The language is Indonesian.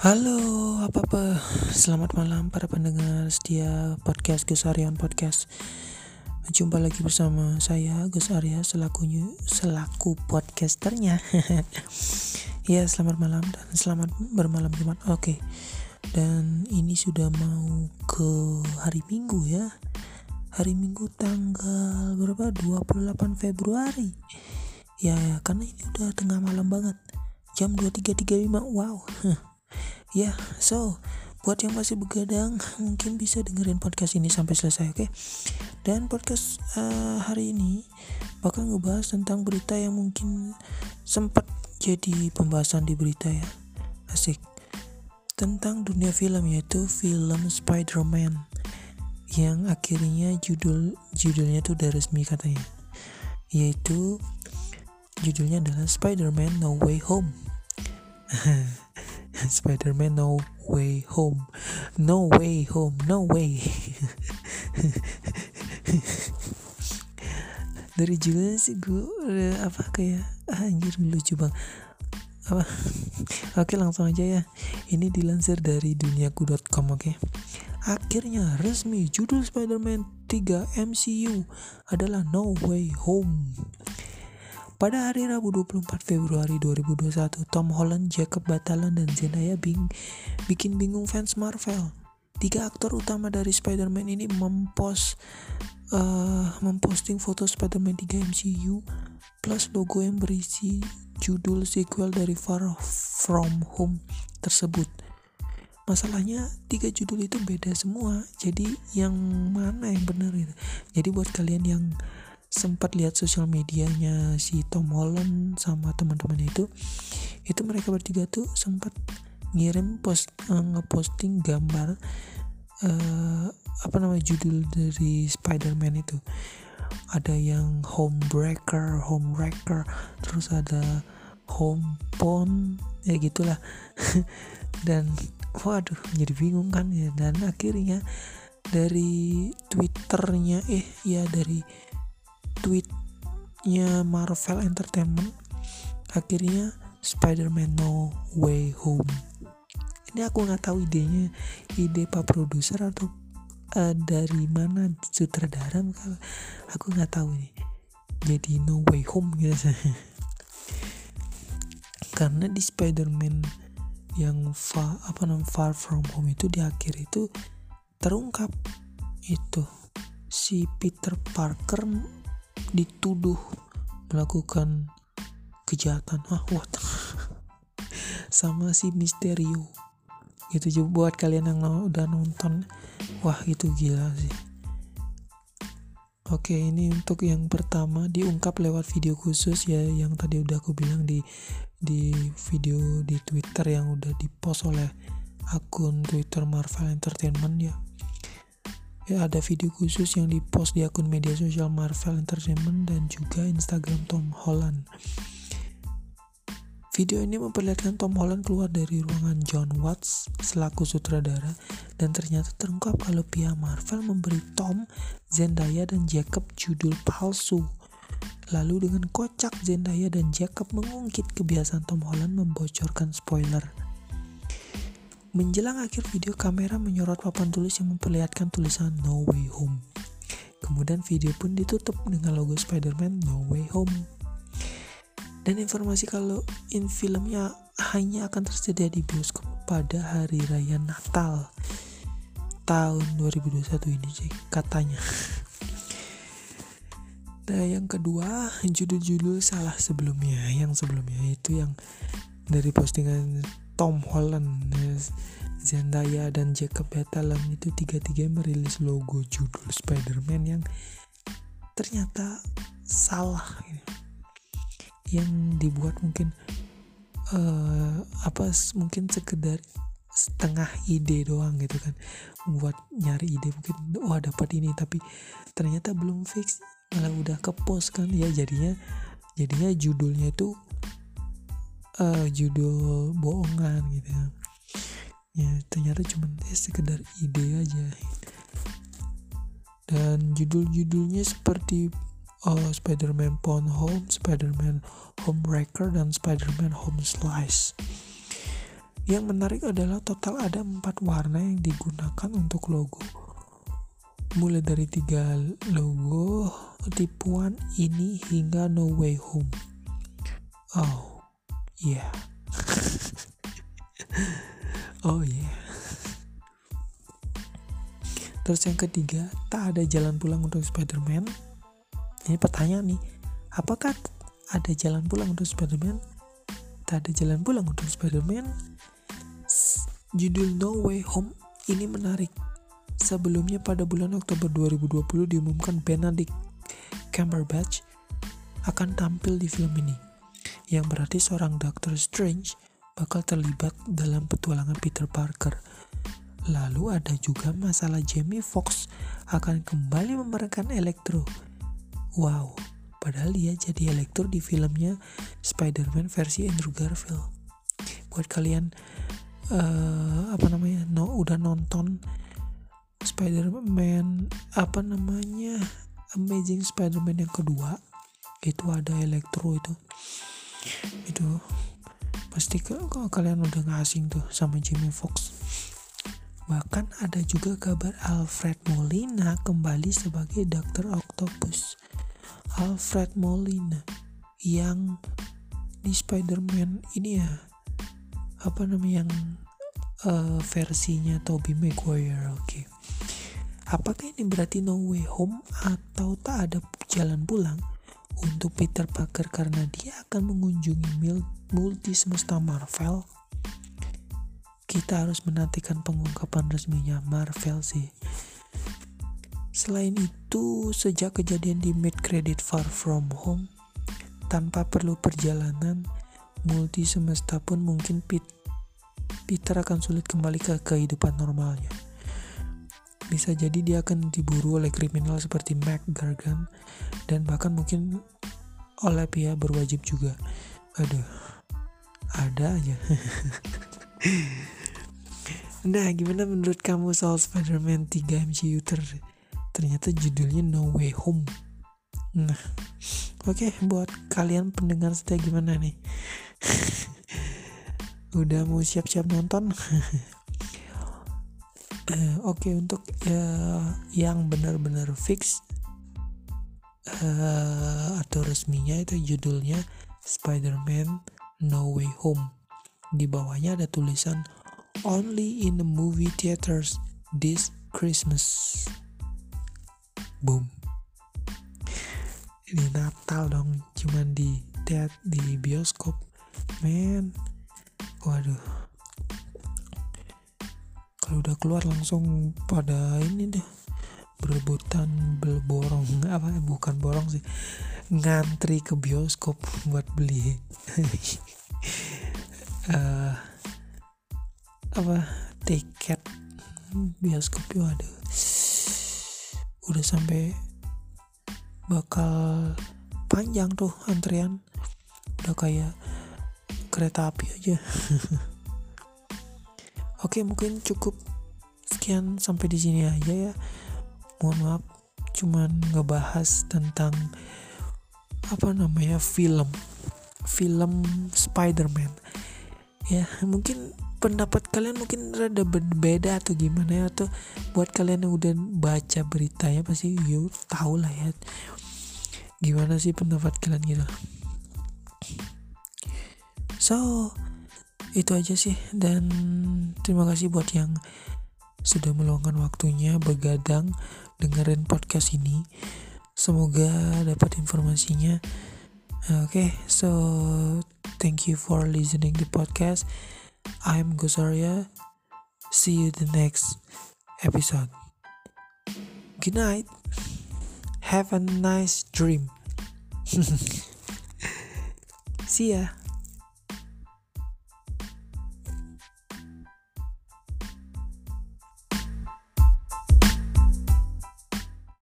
Halo, apa apa? Selamat malam para pendengar setia podcast Gus Aryan Podcast. Jumpa lagi bersama saya Gus Arya selaku selaku podcasternya. ya, selamat malam dan selamat bermalam Jumat. Oke. Dan ini sudah mau ke hari Minggu ya. Hari Minggu tanggal berapa? 28 Februari. Ya, karena ini udah tengah malam banget. Jam 23.35. Wow. ya so buat yang masih begadang mungkin bisa dengerin podcast ini sampai selesai oke? Okay? dan podcast uh, hari ini bakal ngebahas tentang berita yang mungkin sempat jadi pembahasan di berita ya. Asik. Tentang dunia film yaitu film Spider-Man yang akhirnya judul judulnya tuh udah resmi katanya. Yaitu judulnya adalah Spider-Man No Way Home Spider-Man No Way Home. No Way Home No Way. Dari judulnya sih gue apa kayak ah, anjir lucu bang. Apa? Oke langsung aja ya. Ini dilansir dari duniaku.com oke. Akhirnya resmi judul Spider-Man 3 MCU adalah No Way Home pada hari Rabu 24 Februari 2021, Tom Holland, Jacob Batalon, dan Zendaya bing bikin bingung fans Marvel. Tiga aktor utama dari Spider-Man ini mempost uh, memposting foto Spider-Man 3 MCU plus logo yang berisi judul sequel dari Far From Home tersebut. Masalahnya tiga judul itu beda semua. Jadi yang mana yang benar itu? Jadi buat kalian yang sempat lihat sosial medianya si Tom Holland sama teman-temannya itu itu mereka bertiga tuh sempat ngirim post uh, ngeposting gambar uh, apa namanya judul dari Spider-Man itu. Ada yang Homebreaker, Homewrecker, terus ada Homepon ya gitulah. Dan waduh jadi bingung kan ya. Dan akhirnya dari twitternya eh ya dari tweetnya Marvel Entertainment. Akhirnya Spider-Man No Way Home. Ini aku nggak tahu idenya ide pak produser atau uh, dari mana sutradara aku nggak tahu nih jadi No Way Home gitu. Karena di Spider-Man yang fa, apa namanya Far From Home itu di akhir itu terungkap. Itu si Peter Parker dituduh melakukan kejahatan. Ah what? Sama si Misterio gitu juga buat kalian yang udah nonton. Wah itu gila sih. Oke ini untuk yang pertama diungkap lewat video khusus ya yang tadi udah aku bilang di di video di Twitter yang udah dipost oleh akun Twitter Marvel Entertainment ya ya ada video khusus yang dipost di akun media sosial Marvel Entertainment dan juga Instagram Tom Holland. Video ini memperlihatkan Tom Holland keluar dari ruangan John Watts selaku sutradara dan ternyata terungkap kalau pihak Marvel memberi Tom, Zendaya, dan Jacob judul palsu. Lalu dengan kocak Zendaya dan Jacob mengungkit kebiasaan Tom Holland membocorkan spoiler. Menjelang akhir video, kamera menyorot papan tulis yang memperlihatkan tulisan No Way Home. Kemudian video pun ditutup dengan logo Spider-Man No Way Home. Dan informasi kalau in filmnya hanya akan tersedia di bioskop pada hari raya Natal tahun 2021 ini sih katanya. Nah yang kedua judul-judul salah sebelumnya Yang sebelumnya itu yang dari postingan Tom Holland, Zendaya dan Jacob Batalon itu tiga-tiga merilis logo judul Spider-Man yang ternyata salah yang dibuat mungkin uh, apa mungkin sekedar setengah ide doang gitu kan. Buat nyari ide mungkin wah dapat ini tapi ternyata belum fix malah udah ke post kan. Ya jadinya jadinya judulnya itu uh, judul bohongan gitu ya. ya ternyata cuma ya sekedar ide aja dan judul-judulnya seperti uh, Spider-Man Phone Home, Spider-Man Home Wrecker dan Spider-Man Home Slice Yang menarik adalah total ada empat warna yang digunakan untuk logo. Mulai dari tiga logo tipuan ini hingga No Way Home. Oh, yeah. oh yeah. Terus yang ketiga, tak ada jalan pulang untuk Spider-Man. Ini pertanyaan nih, apakah ada jalan pulang untuk Spider-Man? Tak ada jalan pulang untuk Spider-Man Judul No Way Home ini menarik. Sebelumnya pada bulan Oktober 2020 diumumkan Benedict Cumberbatch akan tampil di film ini. Yang berarti seorang Doctor Strange bakal terlibat dalam petualangan Peter Parker. Lalu ada juga masalah Jamie Foxx akan kembali memerankan Electro. Wow, padahal dia jadi Electro di filmnya Spider-Man versi Andrew Garfield. Buat kalian uh, apa namanya no udah nonton Spider-Man apa namanya Amazing Spider-Man yang kedua itu ada Electro itu itu pasti ke, kalian udah ngasing tuh sama Jimmy Fox bahkan ada juga kabar Alfred Molina kembali sebagai Dr. Octopus Alfred Molina yang di Spider-Man ini ya apa namanya yang uh, versinya Tobey Maguire oke okay. apakah ini berarti no way home atau tak ada jalan pulang untuk Peter Parker karena dia akan mengunjungi multi semesta Marvel kita harus menantikan pengungkapan resminya Marvel sih Selain itu, sejak kejadian di mid credit Far From Home, tanpa perlu perjalanan, multi semesta pun mungkin Peter akan sulit kembali ke kehidupan normalnya. Bisa jadi dia akan diburu oleh kriminal seperti Mac Gargan dan bahkan mungkin oleh pihak berwajib juga. Aduh, ada aja. nah, gimana menurut kamu soal Spider-Man 3 MCU ter ternyata judulnya No Way Home. Nah, oke okay, buat kalian pendengar setia gimana nih? udah mau siap-siap nonton uh, oke okay, untuk uh, yang benar-benar fix uh, atau resminya itu judulnya Spider-Man No Way Home. Di bawahnya ada tulisan only in the movie theaters this Christmas. Boom. Ini Natal dong cuman di teat di bioskop. Men waduh kalau udah keluar langsung pada ini deh. Berebutan berborong apa? Bukan borong sih. Ngantri ke bioskop buat beli. Uh, apa? Tiket. Bioskop ya waduh udah sampai bakal panjang tuh antrian. Udah kayak kereta api aja oke mungkin cukup sekian sampai di sini aja ya. Mohon maaf cuman ngebahas tentang apa namanya film. Film Spider-Man. Ya mungkin pendapat kalian mungkin rada berbeda atau gimana ya atau buat kalian yang udah baca beritanya pasti yuk tahu lah ya. Gimana sih pendapat kalian gitu? So itu aja sih. Dan terima kasih buat yang sudah meluangkan waktunya begadang dengerin podcast ini. Semoga dapat informasinya. Oke okay, so thank you for listening the podcast. I'm Gosaria. See you the next episode. Good night. Have a nice dream. See ya